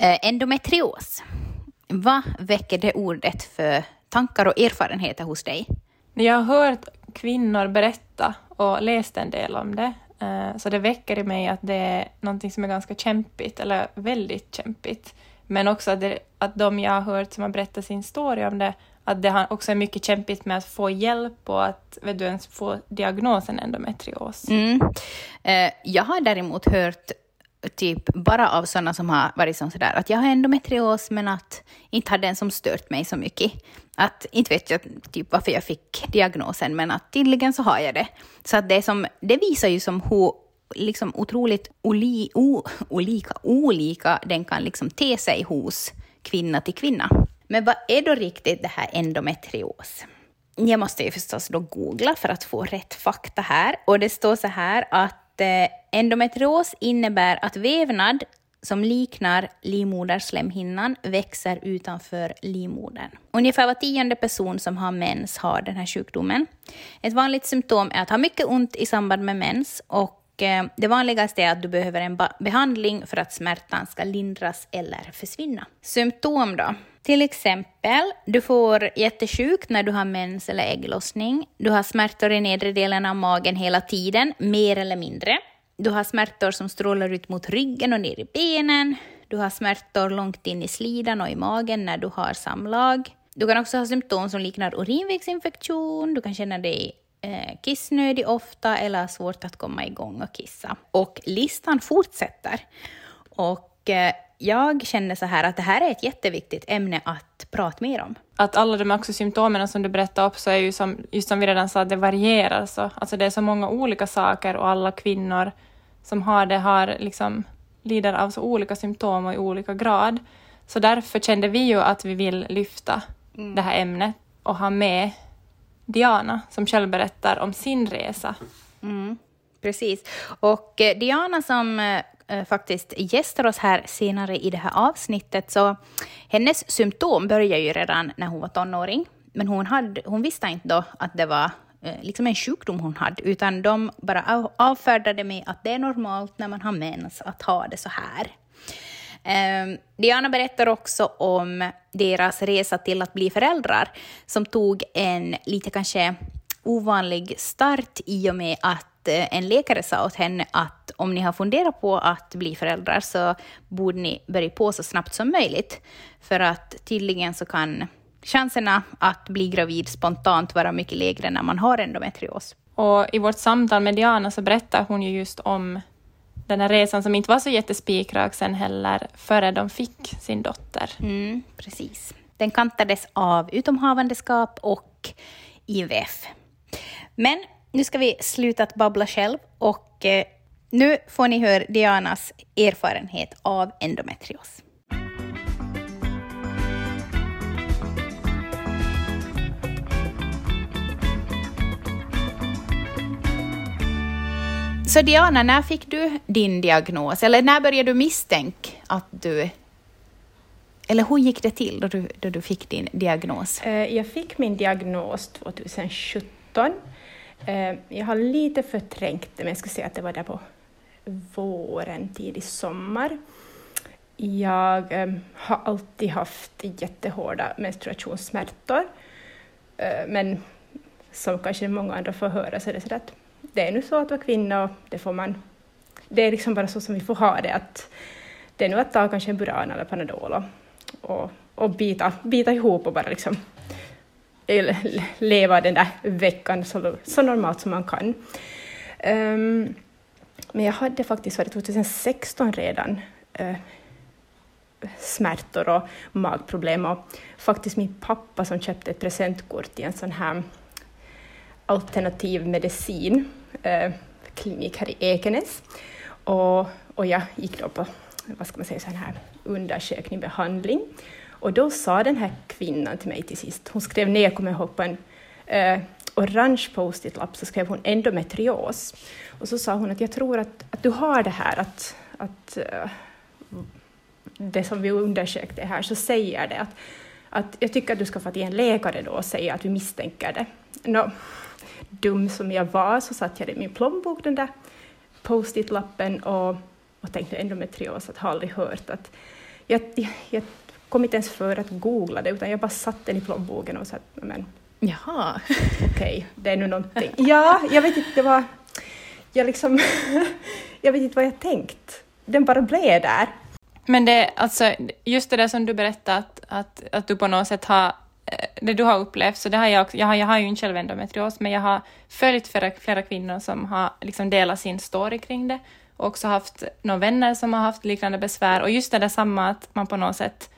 Eh, endometrios. Vad väcker det ordet för tankar och erfarenheter hos dig? Jag har hört kvinnor berätta och läst en del om det, eh, så det väcker i mig att det är någonting som är ganska kämpigt, eller väldigt kämpigt. Men också att, det, att de jag har hört som har berättat sin story om det, att det också är mycket kämpigt med att få hjälp och att vet du, ens få diagnosen endometrios. Mm. Eh, jag har däremot hört typ bara av sådana som har varit som sådär att jag har endometrios men att inte har den som stört mig så mycket. Att inte vet jag typ varför jag fick diagnosen men att tydligen så har jag det. Så att det, som, det visar ju som hur liksom otroligt oli, o, olika, olika den kan liksom te sig hos kvinna till kvinna. Men vad är då riktigt det här endometrios? Jag måste ju förstås då googla för att få rätt fakta här och det står så här att Eh, endometrios innebär att vävnad som liknar livmoderslemhinnan växer utanför livmodern. Ungefär var tionde person som har mens har den här sjukdomen. Ett vanligt symptom är att ha mycket ont i samband med mens och eh, det vanligaste är att du behöver en behandling för att smärtan ska lindras eller försvinna. Symptom då? Till exempel, du får jättesjukt när du har mens eller ägglossning. Du har smärtor i nedre delen av magen hela tiden, mer eller mindre. Du har smärtor som strålar ut mot ryggen och ner i benen. Du har smärtor långt in i slidan och i magen när du har samlag. Du kan också ha symptom som liknar urinvägsinfektion. Du kan känna dig eh, kissnödig ofta eller ha svårt att komma igång och kissa. Och listan fortsätter. Och eh, jag känner så här att det här är ett jätteviktigt ämne att prata mer om. Att alla de också symptomen som du berättade också är ju som, just som vi redan sa, det varierar. Så, alltså det är så många olika saker och alla kvinnor som har det har liksom, lider av så olika symptom och i olika grad. Så därför kände vi ju att vi vill lyfta mm. det här ämnet och ha med Diana som själv berättar om sin resa. Mm, precis. Och eh, Diana som eh, Eh, faktiskt gästar oss här senare i det här avsnittet, så hennes symptom började ju redan när hon var tonåring. Men hon, hade, hon visste inte då att det var eh, liksom en sjukdom hon hade, utan de bara avfärdade med att det är normalt när man har mens att ha det så här. Ehm, Diana berättar också om deras resa till att bli föräldrar, som tog en lite kanske ovanlig start i och med att en läkare sa åt henne att om ni har funderat på att bli föräldrar så borde ni börja på så snabbt som möjligt. För att tydligen så kan chanserna att bli gravid spontant vara mycket lägre när man har endometrios. Och i vårt samtal med Diana så berättar hon ju just om den här resan som inte var så jättespikrak sen heller, före de fick sin dotter. Mm, precis. Den kantades av utomhavandeskap och IVF. Men nu ska vi sluta att babbla själv och eh, nu får ni höra Dianas erfarenhet av endometrios. Så Diana, när fick du din diagnos? Eller när började du misstänka att du... Eller hur gick det till då du, då du fick din diagnos? Eh, jag fick min diagnos 2017 Eh, jag har lite förträngt det, men jag skulle säga att det var där på våren, tidig sommar. Jag ehm, har alltid haft jättehårda menstruationssmärtor, eh, men som kanske många andra får höra så är det så att det är nu så att vara kvinna och det får man, det är liksom bara så som vi får ha det, att det är nu att ta kanske en Buran eller Panadol och, och, och bita, bita ihop och bara liksom leva den där veckan så, så normalt som man kan. Um, men jag hade faktiskt varit 2016 redan uh, smärtor och magproblem och faktiskt min pappa som köpte ett presentkort i en sån här alternativ medicin uh, klinik här i Ekenäs. Och, och jag gick då på vad ska man säga, sån här undersökning, behandling. Och då sa den här kvinnan till mig till sist, hon skrev ner, kommer jag ihåg, på en eh, orange post-it-lapp så skrev hon endometrios. Och så sa hon att jag tror att, att du har det här, att, att eh, det som vi undersökte här, så säger det att, att jag tycker att du ska få till en läkare då och säga att vi misstänker det. No. dum som jag var så satte jag det i min plånbok, den där post-it-lappen, och, och tänkte endometrios, att har aldrig hört att jag, jag, jag kom inte ens för att googla det, utan jag bara satte den i plånboken och sa men Jaha. okej, okay, det är nu någonting. Ja, jag vet inte, det var... Jag liksom... jag vet inte vad jag tänkt. Den bara blev där. Men det, alltså, just det där som du berättade, att, att, att du på något sätt har eh, det du har upplevt, så det har jag också, jag har, jag har ju inte själv endometrios, men jag har följt flera, flera kvinnor som har liksom delat sin story kring det och också haft några vänner som har haft liknande besvär och just det där samma att man på något sätt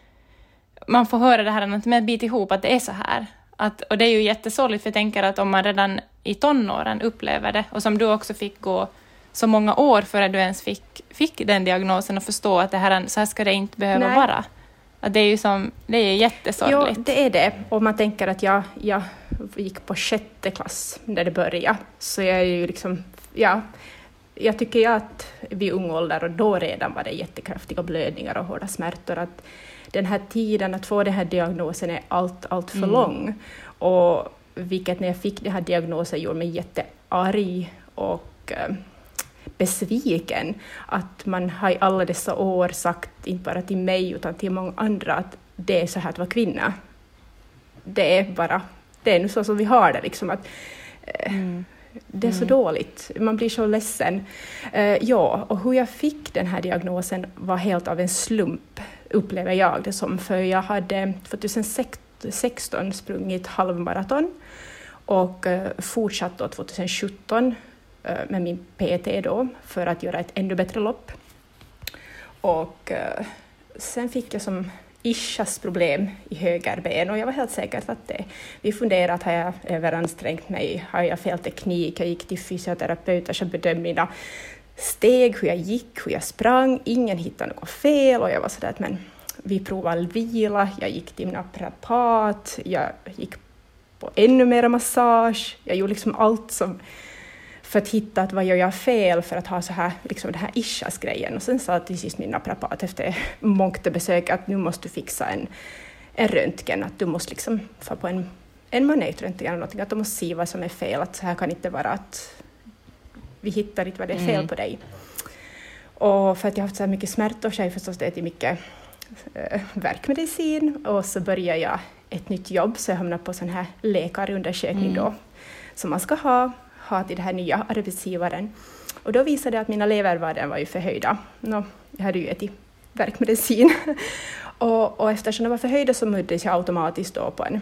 man får höra det här att bita ihop, att det är så här. Att, och det är ju jättesorgligt, för jag tänker att om man redan i tonåren upplever det, och som du också fick gå så många år före du ens fick, fick den diagnosen och förstå att det här, så här ska det inte behöva Nej. vara. Att det är ju som, det är jättesorgligt. Jo, det är det. Och man tänker att jag, jag gick på sjätte klass när det började, så jag är ju liksom, ja, jag tycker ju att vid ung ålder, och då redan var det jättekraftiga blödningar och hårda smärtor, att den här tiden att få den här diagnosen är allt, allt för mm. lång. Och vilket när jag fick den här diagnosen gjorde mig jättearg och eh, besviken. Att man har i alla dessa år sagt, inte bara till mig utan till många andra, att det är så här att vara kvinna. Det är bara, det är nu så som vi har det liksom. Att, eh, mm. Det är så mm. dåligt, man blir så ledsen. Uh, ja, och hur jag fick den här diagnosen var helt av en slump, upplever jag det som, för jag hade 2016 sprungit halvmaraton och eh, fortsatt då 2017 eh, med min PT då för att göra ett ännu bättre lopp. Och eh, sen fick jag som Ishas problem i höger ben och jag var helt säker på att det. Vi funderade, har jag överansträngt mig? Har jag fel teknik? Jag gick till fysioterapeuter som bedömde mina steg, hur jag gick, hur jag sprang. Ingen hittade något fel och jag var sådär att men vi provade vila, jag gick till naprapat, jag gick på ännu mer massage, jag gjorde liksom allt som för att hitta att vad gör jag fel för att ha så här, liksom den här ischias-grejen. Och sen sa till sist min naprapat efter mångt besök att nu måste du fixa en, en röntgen, att du måste liksom få på en, en magnetröntgen eller någonting, att du måste se vad som är fel, att så här kan inte vara att vi hittar inte vad det är fel mm. på dig. Och för att jag har haft så här mycket smärtor så har jag förstås ätit mycket äh, verkmedicin och så började jag ett nytt jobb så jag hamnade på sån här läkarundersökning mm. då som man ska ha ha till den här nya arbetsgivaren. Och då visade det att mina levervärden var ju förhöjda. No, jag hade ju ätit verkmedicin. och, och eftersom de var förhöjda så möttes jag automatiskt då på en,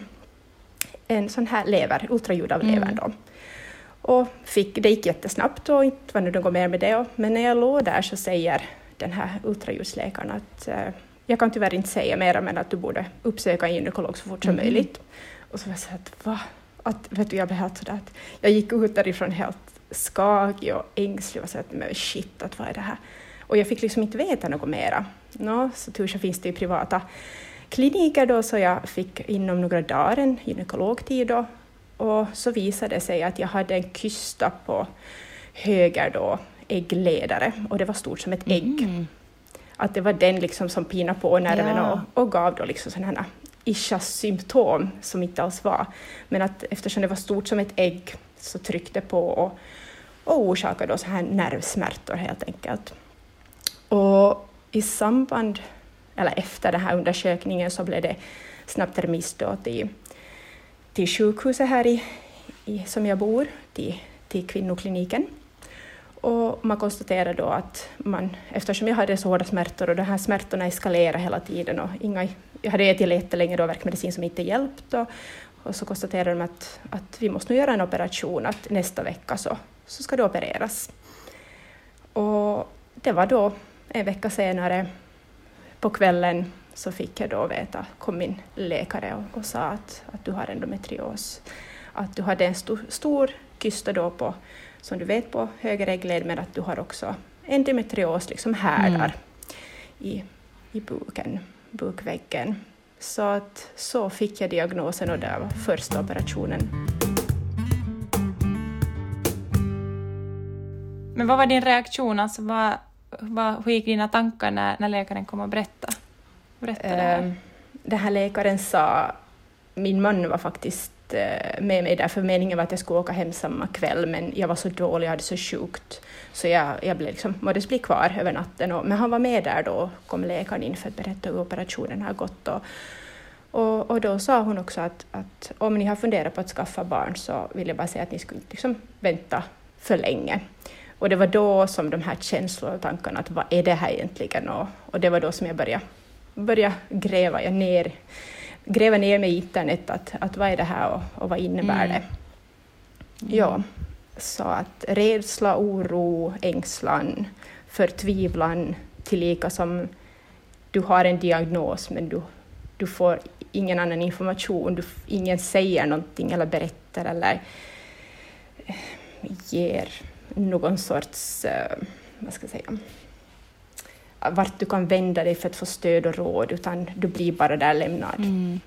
en sån här lever, ultraljud av levern. Då. Och fick, det gick jättesnabbt och inte var det något mer med det. Men när jag låg där så säger den här ultraljudsläkaren att uh, jag kan tyvärr inte säga mer men att du borde uppsöka en gynekolog så fort som mm. möjligt. Och så var jag så att, va? att, vet du, jag blev helt sådär att jag gick ut därifrån helt skakig och ängslig och så att men shit, att vad är det här? Och jag fick liksom inte veta något mera. No, så tur så finns det ju privata kliniker då, så jag fick inom några dagar en gynekologtid då, och så visade det sig att jag hade en kysta på höger då, äggledare och det var stort som ett ägg. Mm. Att det var den liksom som pinade på nerven ja. och, och gav då liksom sådana Ishas symptom som inte alls var. Men att eftersom det var stort som ett ägg så tryckte på och, och orsakade då så här nervsmärtor helt enkelt. Och i samband, eller efter den här undersökningen så blev det snabbt remiss då till, till sjukhuset här i, i, som jag bor, till, till kvinnokliniken. Och man konstaterade då att man, eftersom jag hade så hårda smärtor och de här smärtorna eskalerade hela tiden och inga jag hade ätit jättelänge då verkmedicin som inte hjälpt och, och så konstaterade de att, att vi måste göra en operation, att nästa vecka så, så ska det opereras. Och det var då en vecka senare på kvällen så fick jag då veta, kom min läkare och, och sa att, att du har endometrios. Att du hade en stor, stor kysta då på, som du vet, på höger äggled, men att du har också endometrios, liksom härdar mm. i, i buken bukväggen. Så att så fick jag diagnosen och det var första operationen. Men vad var din reaktion? Alltså, vad, vad, hur gick dina tankar när, när läkaren kom och berättade? Berättade det, här? Den här läkaren sa, min man var faktiskt eh, med mig där, för meningen var att jag skulle åka hem samma kväll, men jag var så dålig, jag hade så sjukt, så jag, jag blev liksom, måddes bli kvar över natten. Och, men han var med där då, kom läkaren in för att berätta hur operationen har gått. Och, och, och då sa hon också att, att om ni har funderat på att skaffa barn så vill jag bara säga att ni skulle liksom vänta för länge. Och det var då som de här känslorna och tankarna, att vad är det här egentligen? Och, och det var då som jag började, började gräva jag ner, gräva ner mig i internet, att, att vad är det här och, och vad innebär mm. det? Ja, så att rädsla, oro, ängslan, förtvivlan, tillika som du har en diagnos men du, du får ingen annan information, du, ingen säger någonting eller berättar eller eh, ger någon sorts, uh, vad ska jag säga, vart du kan vända dig för att få stöd och råd, utan du blir bara där lämnad. Mm.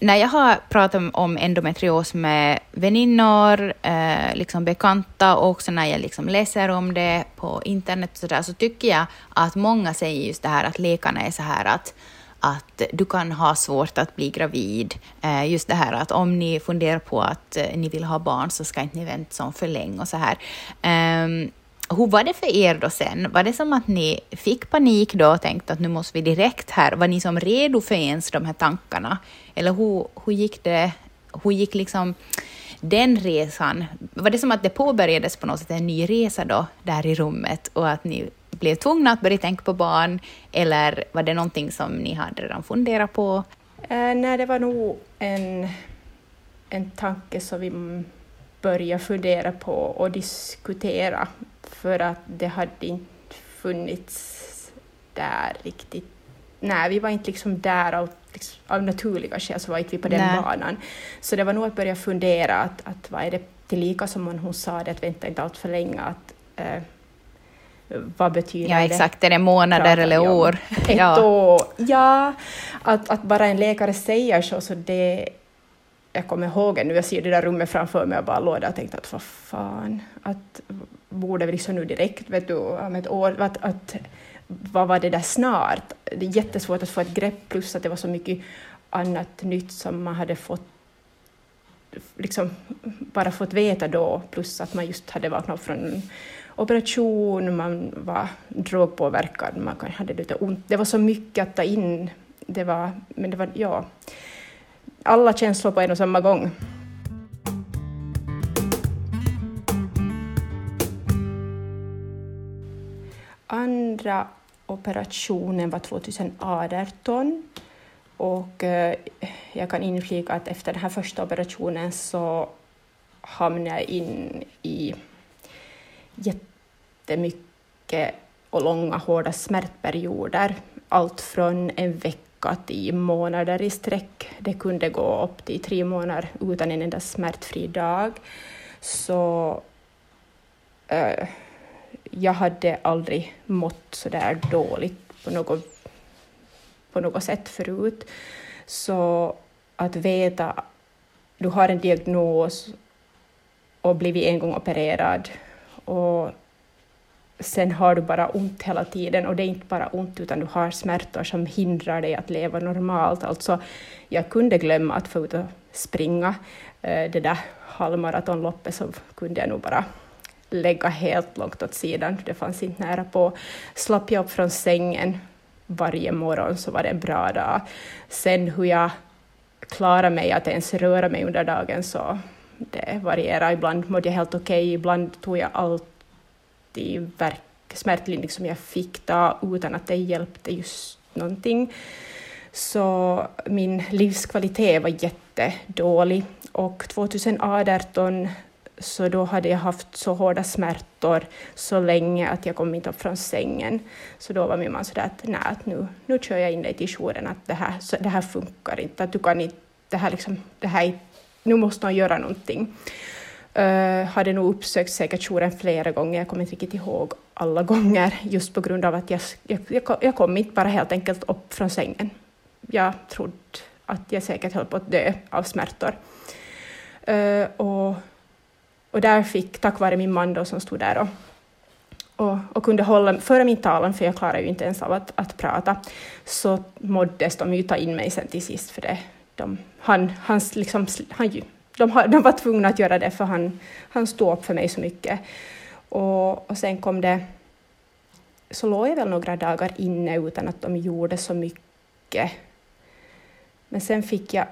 När jag har pratat om endometrios med väninnor, eh, liksom bekanta och också när jag liksom läser om det på internet så, där, så tycker jag att många säger just det här att läkarna är så här att att du kan ha svårt att bli gravid. Eh, just det här att om ni funderar på att eh, ni vill ha barn så ska inte ni vänta så för länge och så här. Ehm, hur var det för er då sen? Var det som att ni fick panik då och tänkte att nu måste vi direkt här? Var ni som redo för ens de här tankarna? Eller hur, hur gick det? Hur gick liksom den resan? Var det som att det påbörjades på något sätt en ny resa då, där i rummet och att ni blev tvungna att börja tänka på barn, eller var det någonting som ni hade redan funderat på? Eh, nej, det var nog en, en tanke som vi började fundera på och diskutera, för att det hade inte funnits där riktigt. Nej, vi var inte liksom där av, liksom, av naturliga skäl, så var inte vi på den Nej. banan. Så det var nog att börja fundera, att, att vad är det tillika som hon sa, det, att vänta inte allt för länge, att eh, vad betyder ja, det? exakt, är det månader eller år? Ett ja. år. Ja, att, att bara en läkare säger så, så det... Jag kommer ihåg nu, jag ser det där rummet framför mig och bara låg där och tänkte att vad fan, att borde vi liksom nu direkt, vet du, om ett år, att, att vad var det där snart? Det är jättesvårt att få ett grepp, plus att det var så mycket annat nytt som man hade fått liksom bara fått veta då, plus att man just hade vaknat upp från operation, man var drogpåverkad, man hade lite ont. Det var så mycket att ta in. Det var, men det var, ja, alla känslor på en och samma gång. Andra operationen var 2018 och eh, jag kan inflika att efter den här första operationen så hamnade jag in i jättemycket och långa hårda smärtperioder. Allt från en vecka till månader i sträck. Det kunde gå upp till tre månader utan en enda smärtfri dag. Så äh, jag hade aldrig mått så där dåligt på något, på något sätt förut. Så att veta, du har en diagnos och blivit en gång opererad och sen har du bara ont hela tiden och det är inte bara ont utan du har smärtor som hindrar dig att leva normalt. Alltså, jag kunde glömma att få ut och springa eh, det där halvmaratonloppet så kunde jag nog bara lägga helt långt åt sidan, det fanns inte nära på. Slapp jag upp från sängen varje morgon så var det en bra dag. Sen hur jag klarade mig att ens röra mig under dagen så det varierar. Ibland mådde jag helt okej, okay. ibland tog jag alltid verk, smärtlindring som jag fick ta utan att det hjälpte just någonting. Så min livskvalitet var jättedålig och 2018 så då hade jag haft så hårda smärtor så länge att jag kom inte upp från sängen. Så då var min man sådär att nej, att nu, nu kör jag in dig till jouren, att det här, så det här funkar inte, att du kan inte, det här, liksom, det här nu måste någon göra någonting. Uh, hade nog uppsökt säkert jouren flera gånger, jag kommer inte riktigt ihåg alla gånger, just på grund av att jag, jag, jag, jag kom inte bara helt enkelt upp från sängen. Jag trodde att jag säkert höll på att dö av smärtor. Uh, och, och där fick, tack vare min man då som stod där och, och, och kunde hålla, föra min talan, för jag klarade ju inte ens av att, att prata, så måddes de ju ta in mig sen till sist, för det, de, han, hans, liksom, han de, de var tvungna att göra det för han, han stod upp för mig så mycket. Och, och sen kom det, så låg jag väl några dagar inne utan att de gjorde så mycket. Men sen fick jag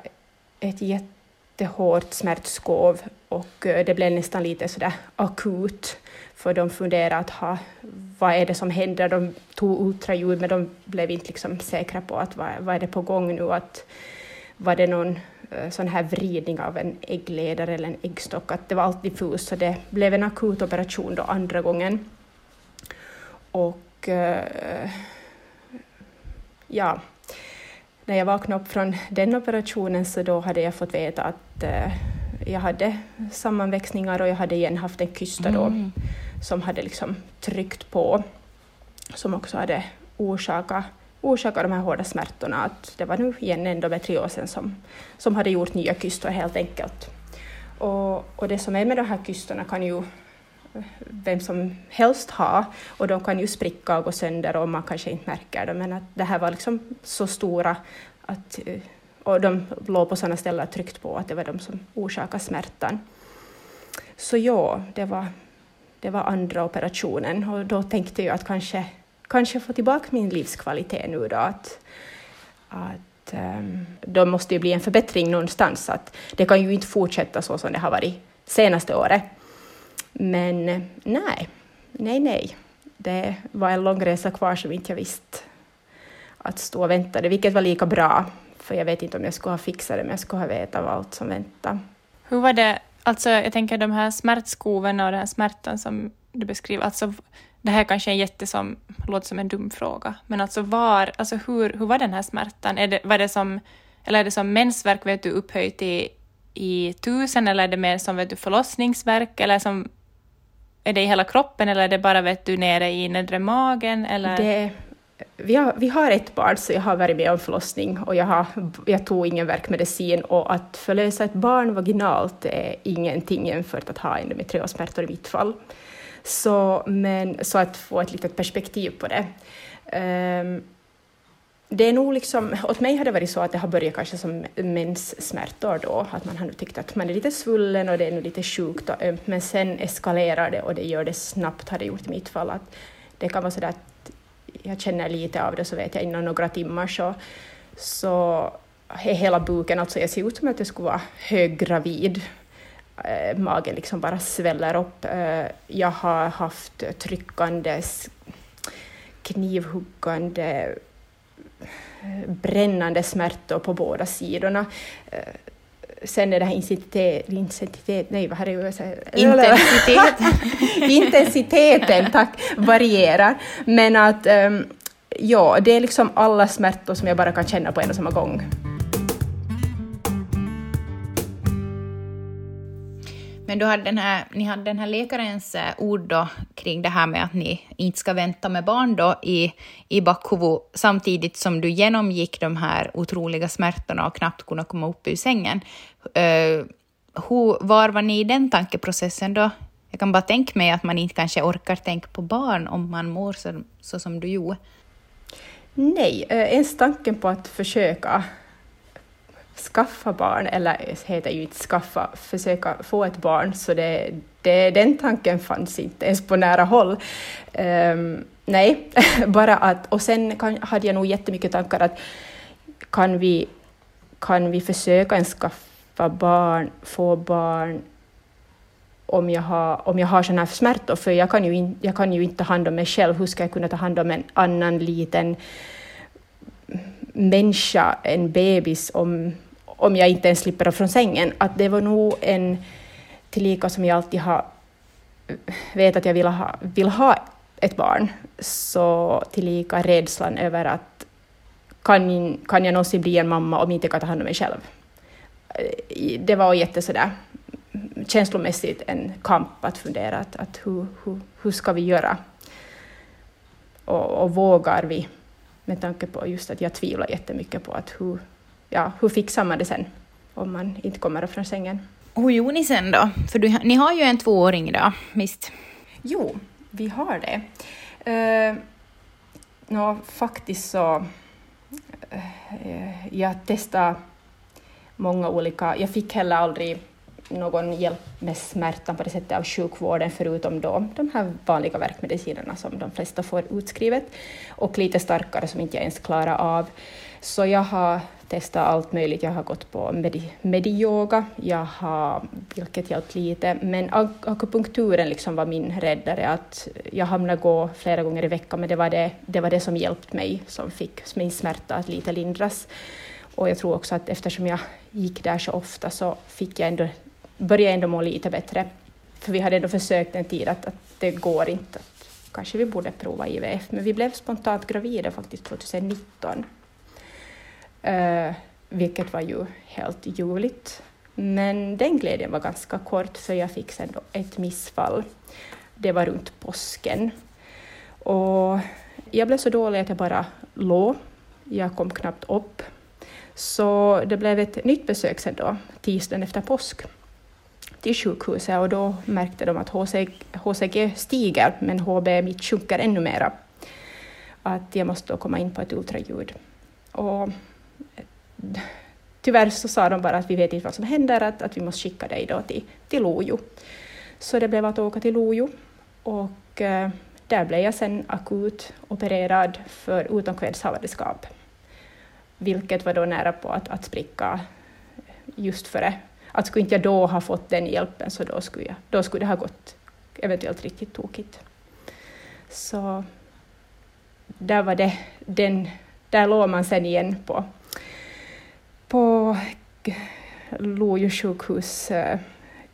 ett jätte jättehårt smärtskov och eh, det blev nästan lite sådär akut för de funderade att ha, vad är det som händer? De tog ultraljud men de blev inte liksom säkra på att vad, vad är det på gång nu? Att, var det någon uh, sån här vridning av en äggledare eller en äggstock? Att det var allt diffust så det blev en akut operation då andra gången. Och uh, ja, när jag vaknade upp från den operationen så då hade jag fått veta att uh, jag hade sammanväxningar och jag hade igen haft en kysta då mm. som hade liksom tryckt på, som också hade orsakat orsaka de här hårda smärtorna. Att det var nu igen endometriosen som, som hade gjort nya kystor helt enkelt. Och, och det som är med de här kystorna kan ju vem som helst ha och de kan ju spricka och gå sönder och man kanske inte märker det men att det här var liksom så stora att eh, och de låg på sådana ställen tryckt på att det var de som orsakade smärtan. Så ja, det var, det var andra operationen och då tänkte jag att kanske, kanske få tillbaka min livskvalitet nu då. Att, att um, då måste ju bli en förbättring någonstans. Att det kan ju inte fortsätta så som det har varit senaste året. Men eh, nej, nej, nej. Det var en lång resa kvar som inte jag visste att stå och vänta, vilket var lika bra för jag vet inte om jag skulle ha fixat det, men jag skulle ha vetat allt som väntade. Hur var det, alltså jag tänker de här smärtskoven och den här smärtan som du beskriver, alltså det här kanske är en jätte som, låter som en dum fråga, men alltså var, alltså hur, hur var den här smärtan? Är det, var det som, eller är det som mensvärk vet du upphöjt i, i tusen eller är det mer som vet du, förlossningsverk eller som är det i hela kroppen eller är det bara vet du, nere i nedre magen? Eller? Det, vi har, vi har ett barn, så jag har varit med om förlossning och jag, har, jag tog ingen verkmedicin och att förlösa ett barn vaginalt är ingenting jämfört att ha endometriosmärtor i mitt fall. Så, men, så att få ett litet perspektiv på det. Um, det är nog liksom, åt mig har det varit så att det har börjat kanske som menssmärtor då, att man har nu tyckt att man är lite svullen och det är nu lite sjukt och ömt, men sen eskalerar det och det gör det snabbt, har det gjort i mitt fall. Att det kan vara så att jag känner lite av det så vet jag inom några timmar så, så är hela buken, alltså jag ser ut som att jag skulle vara höggravid. Äh, magen liksom bara sväller upp. Äh, jag har haft tryckandes, knivhuggande, brännande smärtor på båda sidorna. Eh, sen är det här intensitet, nej vad är det Intensiteten. intensiteten, tack, varierar. Men att um, ja, det är liksom alla smärtor som jag bara kan känna på en och samma gång. Men du hade den här, ni hade den här läkarens eh, ord då kring det här med att ni inte ska vänta med barn då i, i bakhuvud samtidigt som du genomgick de här otroliga smärtorna och knappt kunde komma upp ur sängen. Uh, hur, var var ni i den tankeprocessen då? Jag kan bara tänka mig att man inte kanske orkar tänka på barn om man mår så, så som du gjorde. Nej, eh, ens tanken på att försöka skaffa barn, eller eh, heter ju inte skaffa, försöka få ett barn, så det, det, den tanken fanns inte ens på nära håll. Um, nej, bara att, och sen kan, hade jag nog jättemycket tankar att kan vi, kan vi försöka en skaffa barn, få barn, om jag har, om jag har sådana här smärtor, för jag kan, ju in, jag kan ju inte ta hand om mig själv, hur ska jag kunna ta hand om en annan liten människa, en bebis, om, om jag inte ens slipper från sängen. Att det var nog en tillika som jag alltid har vet att jag vill ha, vill ha ett barn, så tillika rädslan över att kan, kan jag någonsin bli en mamma om jag inte kan ta hand om mig själv. Eh, det var jätte sådär känslomässigt en kamp att fundera att, att hur, hur, hur ska vi göra? Och, och vågar vi? Med tanke på just att jag tvivlar jättemycket på att hur, ja, hur fixar man det sen om man inte kommer upp från sängen. Hur gjorde ni sen då? För du, ni har ju en tvååring idag, visst? Jo, vi har det. Uh, no, faktiskt så... Uh, jag testade många olika... Jag fick heller aldrig någon hjälp med smärtan på det sättet av sjukvården förutom då de här vanliga verkmedicinerna som de flesta får utskrivet och lite starkare som inte jag ens klarar av. Så jag har testat allt möjligt. Jag har gått på medi mediyoga, jag har, vilket hjälpt lite, men akupunkturen liksom var min räddare. Att jag hamnade gå flera gånger i veckan, men det var det, det, var det som hjälpte mig, som fick min smärta att lite lindras. Och jag tror också att eftersom jag gick där så ofta så fick jag ändå, började ändå må lite bättre. För vi hade ändå försökt en tid att, att det går inte, att kanske vi borde prova IVF, men vi blev spontant gravida faktiskt 2019. Uh, eh, vilket var ju helt ljuvligt. Men den glädjen var ganska kort, för jag fick sen då ett missfall. Det var runt påsken. Och jag blev så dålig att jag bara låg. Jag kom knappt upp. Så det blev ett nytt besök sen då, tisdagen efter påsk, till sjukhuset och då märkte de att HCG, HCG stiger, men HB mitt sjunker ännu mera. Att jag måste då komma in på ett ultraljud. Och tyvärr så sa de bara att vi vet inte vad som händer, att, att vi måste skicka dig då till, till Lojo. Så det blev att åka till Lojo och eh, där blev jag sen akut opererad för utomkvedshavandeskap vilket var då nära på att, att spricka just före. Att skulle inte jag då ha fått den hjälpen så då skulle, jag, då skulle det ha gått eventuellt riktigt tokigt. Så där var det, den, där låg man sen igen på, på Lojo sjukhus eh,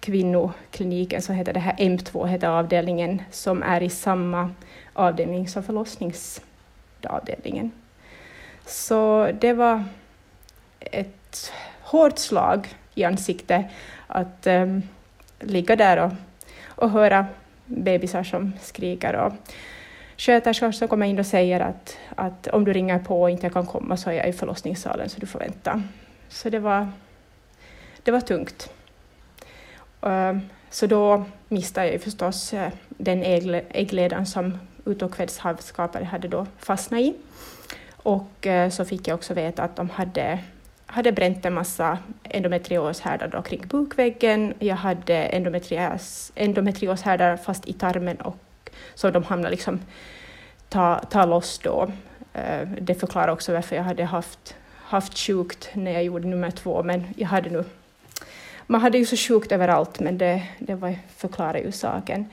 kvinnokliniken, så heter det här M2 heter avdelningen, som är i samma avdelning som förlossningsavdelningen. Så det var ett hårt slag i ansiktet att um, ligga där och, och höra bebisar som skriker och sköterskor som kommer in och säger att, att om du ringer på och inte kan komma så är jag i förlossningssalen så du får vänta. Så det var, det var tungt. Um, så då miste jag förstås eh, den äggledaren som utåkvedshavskapare hade då fastnat i. Och eh, så fick jag också veta att de hade, hade bränt en massa endometrioshärdar kring bukväggen. Jag hade endometrios, endometrioshärdar fast i tarmen och så de hamnade liksom ta, ta loss då. Eh, det förklarar också varför jag hade haft, haft sjukt när jag gjorde nummer två, men jag hade nu man hade ju så sjukt överallt, men det, det var, förklarar ju saken.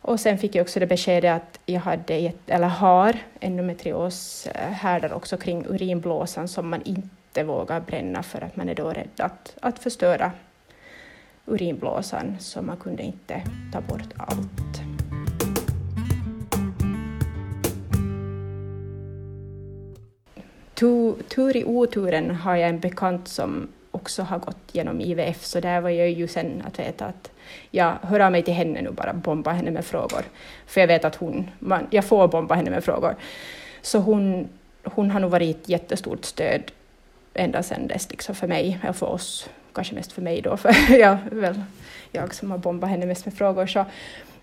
Och sen fick jag också det beskedet att jag hade, eller har, endometrioshärdar eh, också kring urinblåsan som man inte vågar bränna för att man är då rädd att, att förstöra urinblåsan, så man kunde inte ta bort allt. Tur i oturen har jag en bekant som också har gått genom IVF, så där var jag ju sen att veta att jag hör av mig till henne nu bara, bomba henne med frågor. För jag vet att hon, man, jag får bomba henne med frågor. Så hon, hon har nog varit ett jättestort stöd ända sedan dess liksom för mig, eller för oss, kanske mest för mig då, för jag, väl, jag som har bombat henne mest med frågor. Så,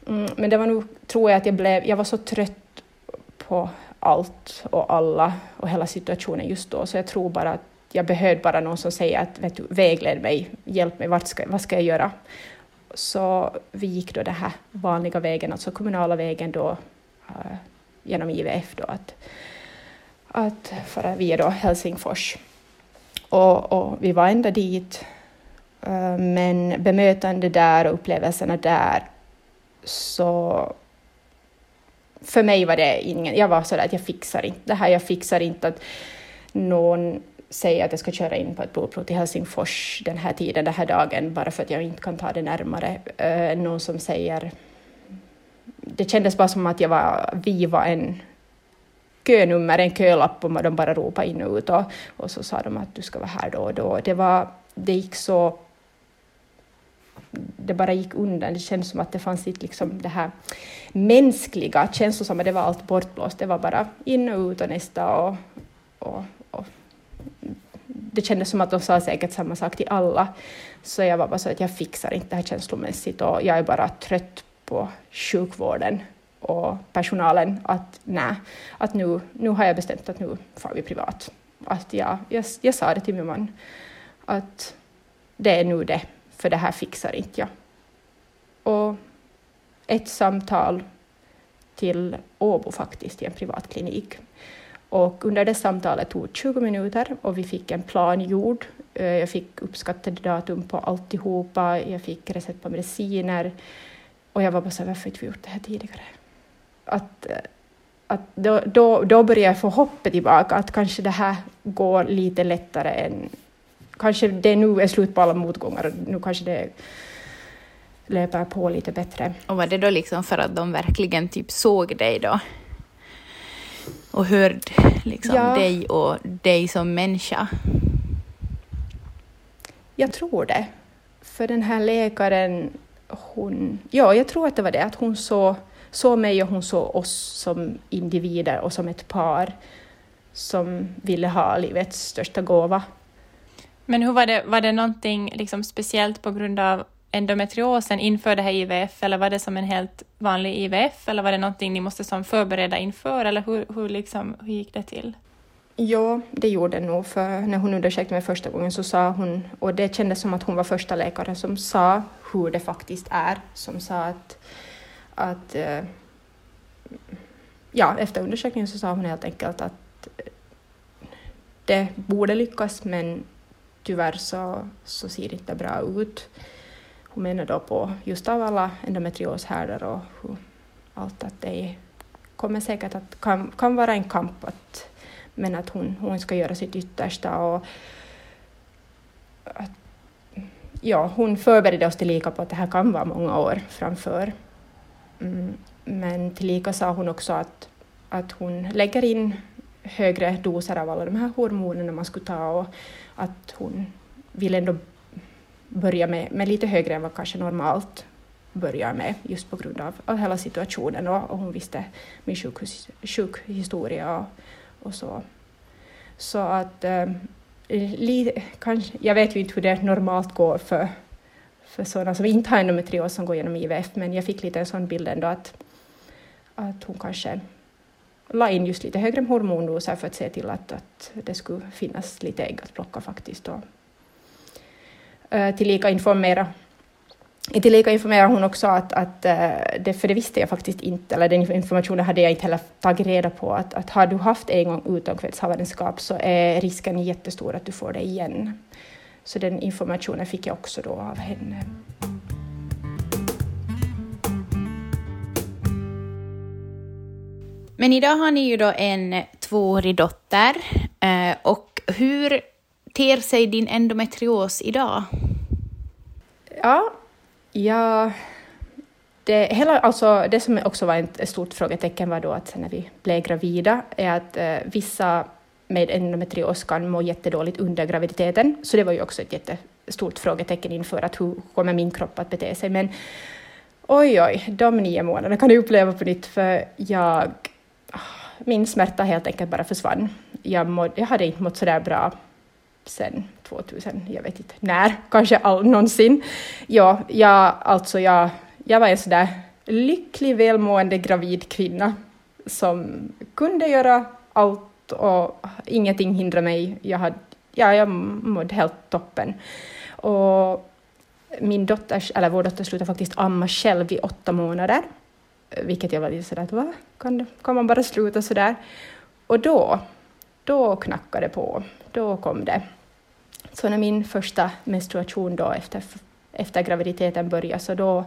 mm, men det var nog, tror jag, att jag blev, jag var så trött på allt och alla och hela situationen just då, så jag tror bara att jag behövde bara någon som säger att vet du, vägled mig, hjälp mig, vart ska, vad ska jag göra? Så vi gick då den här vanliga vägen, alltså kommunala vägen då uh, genom IVF då, att, att föra via då Helsingfors. Och, och vi var ända dit, eh, men bemötande där och upplevelserna där så för mig var det ingen, jag var sådär att jag fixar inte det här, jag fixar inte att någon säger att jag ska köra in på ett blodprov till Helsingfors den här tiden, den här dagen, bara för att jag inte kan ta det närmare. Eh, någon som säger... Det kändes bara som att jag var, vi var en könummer, en kölapp och de bara ropade in och ut och, och så sa de att du ska vara här då och då. Det, var, det gick så... Det bara gick undan. Det kändes som att det fanns inte liksom det här mänskliga, känslosamma, det var allt bortblåst. Det var bara in och ut och nästa och, och det kändes som att de sa säkert samma sak till alla. Så jag var bara så att jag fixar inte det här känslomässigt och jag är bara trött på sjukvården och personalen att nej, att nu, nu har jag bestämt att nu får vi privat. Att jag, jag, jag sa det till min man att det är nu det för det här fixar inte jag. Och ett samtal till Åbo faktiskt, i en privatklinik. Och under det samtalet tog 20 minuter och vi fick en plan gjord. Eh, jag fick uppskattade datum på alltihopa, jag fick recept på mediciner och jag var bara så här, varför inte vi gjort det här tidigare? Att, att då, då, då började jag få hoppet tillbaka, att kanske det här går lite lättare än... Kanske det nu är slut på alla motgångar och nu kanske det löper på lite bättre. Och var det då liksom för att de verkligen typ såg dig då? Och hörde liksom ja. dig och dig som människa? Jag tror det. För den här läkaren, hon... Ja, jag tror att det var det, att hon såg, såg mig och hon såg oss som individer och som ett par som ville ha livets största gåva. Men hur var det, var det någonting liksom speciellt på grund av endometriosen inför det här IVF eller var det som en helt vanlig IVF eller var det någonting ni måste som förbereda inför eller hur, hur, liksom, hur gick det till? Ja, det gjorde det nog, för när hon undersökte mig första gången så sa hon, och det kändes som att hon var första läkaren som sa hur det faktiskt är, som sa att, att eh, ja, efter undersökningen så sa hon helt enkelt att eh, det borde lyckas men tyvärr så, så ser det inte bra ut. Hon menar då på just av alla endometrioshärdar och hur, allt att det kommer säkert att kan, kan vara en kamp att, men att hon, hon ska göra sitt yttersta och att, ja, hon förberedde oss tillika på att det här kan vara många år framför. Mm, men tillika sa hon också att, att hon lägger in högre doser av alla de här hormonerna man skulle ta och att hon vill ändå börja med, med lite högre än vad kanske normalt börjar med just på grund av, av hela situationen och, och hon visste min sjukhus, sjukhistoria och, och så. Så att eh, li, kanske, jag vet ju inte hur det normalt går för, för sådana som inte har endometrios som går genom IVF, men jag fick lite en sån bild ändå att, att hon kanske la in just lite högre hormondoser för att se till att, att det skulle finnas lite ägg att plocka faktiskt. Och, eh, tillika informera Tillika informerar hon också att, att eh, det, för det visste jag faktiskt inte, eller den informationen hade jag inte heller tagit reda på, att, att har du haft en gång utomkvedshavandeskap så är risken jättestor att du får det igen. Så den informationen fick jag också då av henne. Men idag har ni ju då en tvåårig dotter eh, och hur ter sig din endometrios idag? Ja, ja det, hela, alltså, det som också var ett stort frågetecken var då att när vi blev gravida är att eh, vissa med endometrios kan må jättedåligt under graviditeten, så det var ju också ett jättestort frågetecken inför att hur kommer min kropp att bete sig. Men oj, oj, de nio månaderna kan jag uppleva på nytt, för jag, min smärta helt enkelt bara försvann. Jag, må, jag hade inte mått sådär bra sen 2000, jag vet inte när, kanske all, någonsin. Ja, jag, alltså jag, jag var en sådär lycklig, välmående gravid kvinna som kunde göra allt och ingenting hindrade mig. Jag, hade, ja, jag mådde helt toppen. Och min dotter, eller vår dotter slutade faktiskt amma själv i åtta månader, vilket jag var lite sådär att va, kan, kan man bara sluta sådär? Och då, då knackade det på, då kom det. Så när min första menstruation då efter, efter graviditeten började, så då,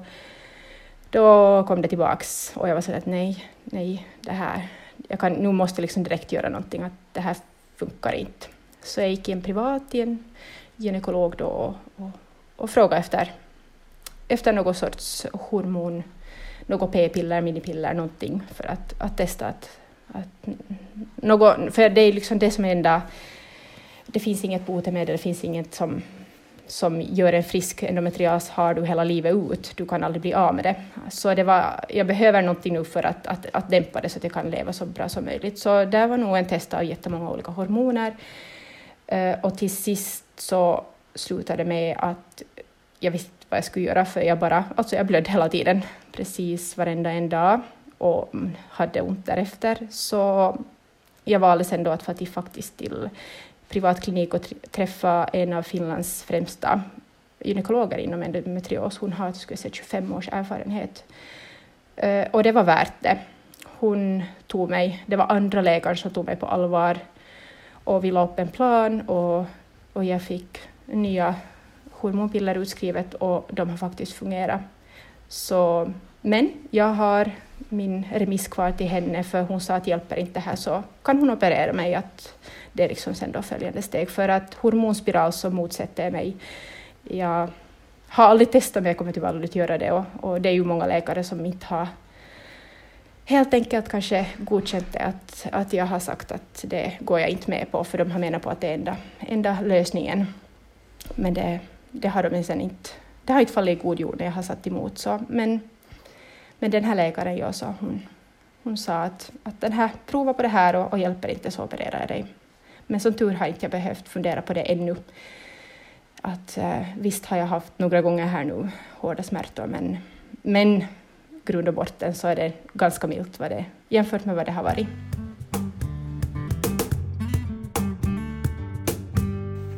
då kom det tillbaks och jag var så att nej, nej, det här, jag kan, nu måste jag liksom direkt göra någonting, att det här funkar inte. Så jag gick in privat till en gynekolog då och, och, och frågade efter, efter någon sorts hormon, något p-piller, minipiller, någonting för att, att testa att, att något, för det är liksom det som är enda det finns inget botemedel, det finns inget som, som gör en frisk. endometrias har du hela livet ut, du kan aldrig bli av med det. Så det var, jag behöver någonting nu för att, att, att dämpa det så att jag kan leva så bra som möjligt. Så det var nog en test av jättemånga olika hormoner. Eh, och till sist så slutade det med att jag visste vad jag skulle göra, för jag bara, alltså jag blödde hela tiden, precis varenda en dag och mm, hade ont därefter. Så jag valde sen då att faktiskt till privatklinik och träffa en av Finlands främsta gynekologer inom endometrios. Hon har skulle säga, 25 års erfarenhet. Eh, och det var värt det. Hon tog mig, det var andra läkaren som tog mig på allvar och vi la upp en plan och, och jag fick nya hormonpiller utskrivet och de har faktiskt fungerat. Så, men jag har min remiss kvar till henne för hon sa att hjälper inte det här så kan hon operera mig. Att det är liksom sen då följande steg. För att hormonspiral så motsätter jag mig. Jag har aldrig testat men jag kommer tyvärr aldrig att göra det och, och det är ju många läkare som inte har helt enkelt kanske godkänt det att, att jag har sagt att det går jag inte med på för de har menat på att det är enda, enda lösningen. Men det, det har de sen inte, det har inte fallit i god jord när jag har satt emot. Så, men, men den här läkaren jag sa, hon, hon sa att, att den här, prova på det här och, och hjälper inte så opererar jag dig. Men som tur har inte jag behövt fundera på det ännu. Att, eh, visst har jag haft några gånger här nu hårda smärtor men, men grund och botten så är det ganska milt vad det, jämfört med vad det har varit.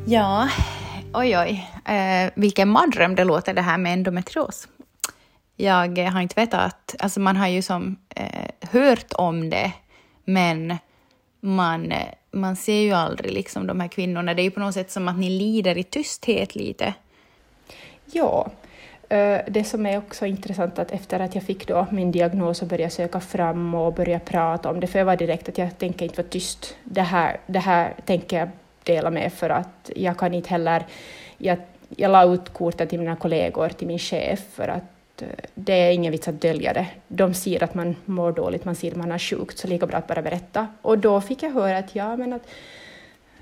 Ja, oj oj, eh, vilken mardröm det låter det här med endometrios. Jag har inte vetat alltså man har ju som eh, hört om det, men man, eh, man ser ju aldrig liksom de här kvinnorna. Det är ju på något sätt som att ni lider i tysthet lite. Ja, eh, det som är också intressant att efter att jag fick då min diagnos och började söka fram och börja prata om det, för jag var direkt att jag tänker inte vara tyst. Det här, det här tänker jag dela med för att jag kan inte heller... Jag, jag la ut korten till mina kollegor, till min chef, för att eh, det är ingen vits att dölja det. De ser att man mår dåligt, man ser att man har sjukt, så lika bra att bara berätta. Och då fick jag höra att ja, men att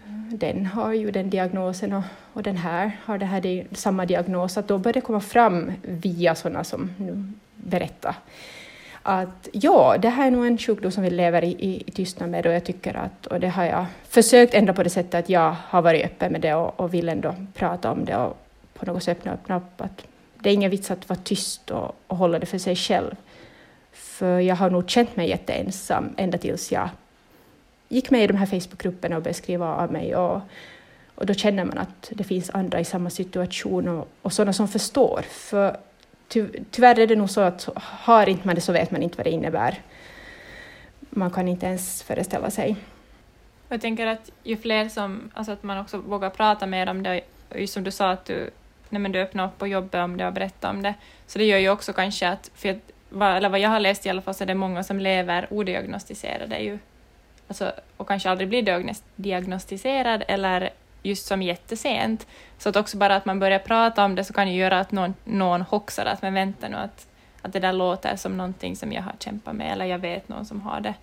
eh, den har ju den diagnosen och, och den här har det här samma diagnos, att då börjar det komma fram via sådana som nu berättar att ja, det här är nog en sjukdom som vi lever i, i, i tystnad med och jag tycker att, och det har jag försökt ändra på det sättet att jag har varit öppen med det och, och vill ändå prata om det och på något sätt öppna, öppna upp att det är ingen vits att vara tyst och, och hålla det för sig själv. För jag har nog känt mig jätteensam ända tills jag gick med i de här Facebookgrupperna och började skriva av mig. Och, och då känner man att det finns andra i samma situation och, och sådana som förstår. För ty, tyvärr är det nog så att har inte man det så vet man inte vad det innebär. Man kan inte ens föreställa sig. Jag tänker att ju fler som, alltså att man också vågar prata mer om det, och som du sa att du, nej men du öppnar upp och jobbar om det och berättar om det, så det gör ju också kanske att, för att, eller vad jag har läst i alla fall, så är det många som lever odiagnostiserade ju alltså, och kanske aldrig blir diagnostiserad eller just som jättesent. Så att också bara att man börjar prata om det så kan ju göra att någon, någon hoxar att men vänta nu att, att det där låter som någonting som jag har kämpat med eller jag vet någon som har det.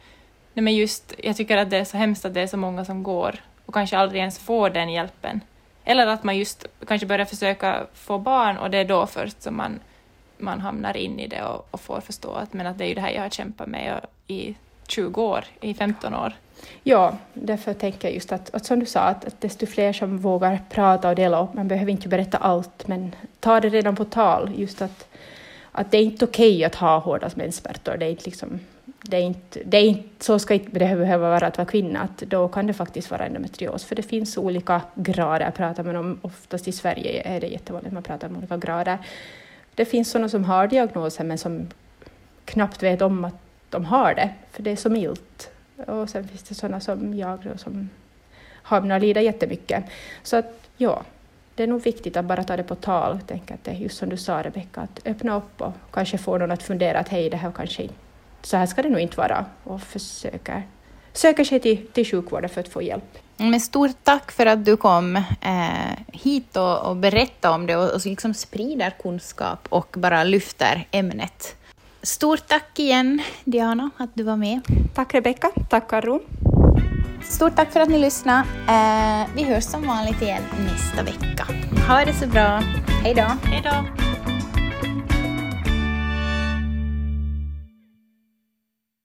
Nej, men just, jag tycker att det är så hemskt att det är så många som går och kanske aldrig ens får den hjälpen. Eller att man just kanske börjar försöka få barn och det är då först som man, man hamnar in i det och, och får förstå att, men att det är ju det här jag har kämpat med i 20 år, i 15 år. Ja, därför tänker jag just att, att som du sa, att, att desto fler som vågar prata och dela upp, man behöver inte berätta allt, men ta det redan på tal, just att, att det är inte okej okay att ha hårda menssmärtor, det är inte liksom det är inte, det är inte, så ska inte det behöva vara att vara kvinna, att då kan det faktiskt vara endometrios, för det finns olika grader, pratar man om, oftast i Sverige är det jättevanligt att man pratar om olika grader. Det finns sådana som har diagnosen men som knappt vet om att de har det, för det är så milt. Och sen finns det sådana som jag som hamnar och lider jättemycket. Så att ja, det är nog viktigt att bara ta det på tal. Tänk att det är just som du sa Rebecka, att öppna upp och kanske få någon att fundera att hej, det här kanske inte, så här ska det nog inte vara och försöka söker sig till, till sjukvården för att få hjälp. Men stort tack för att du kom eh, hit och, och berättade om det och, och liksom sprider kunskap och bara lyfter ämnet. Stort tack igen, Diana, att du var med. Tack Rebecka. Tack Karo. Stort tack för att ni lyssnade. Eh, vi hörs som vanligt igen nästa vecka. Ha det så bra. Hej då. Hej då.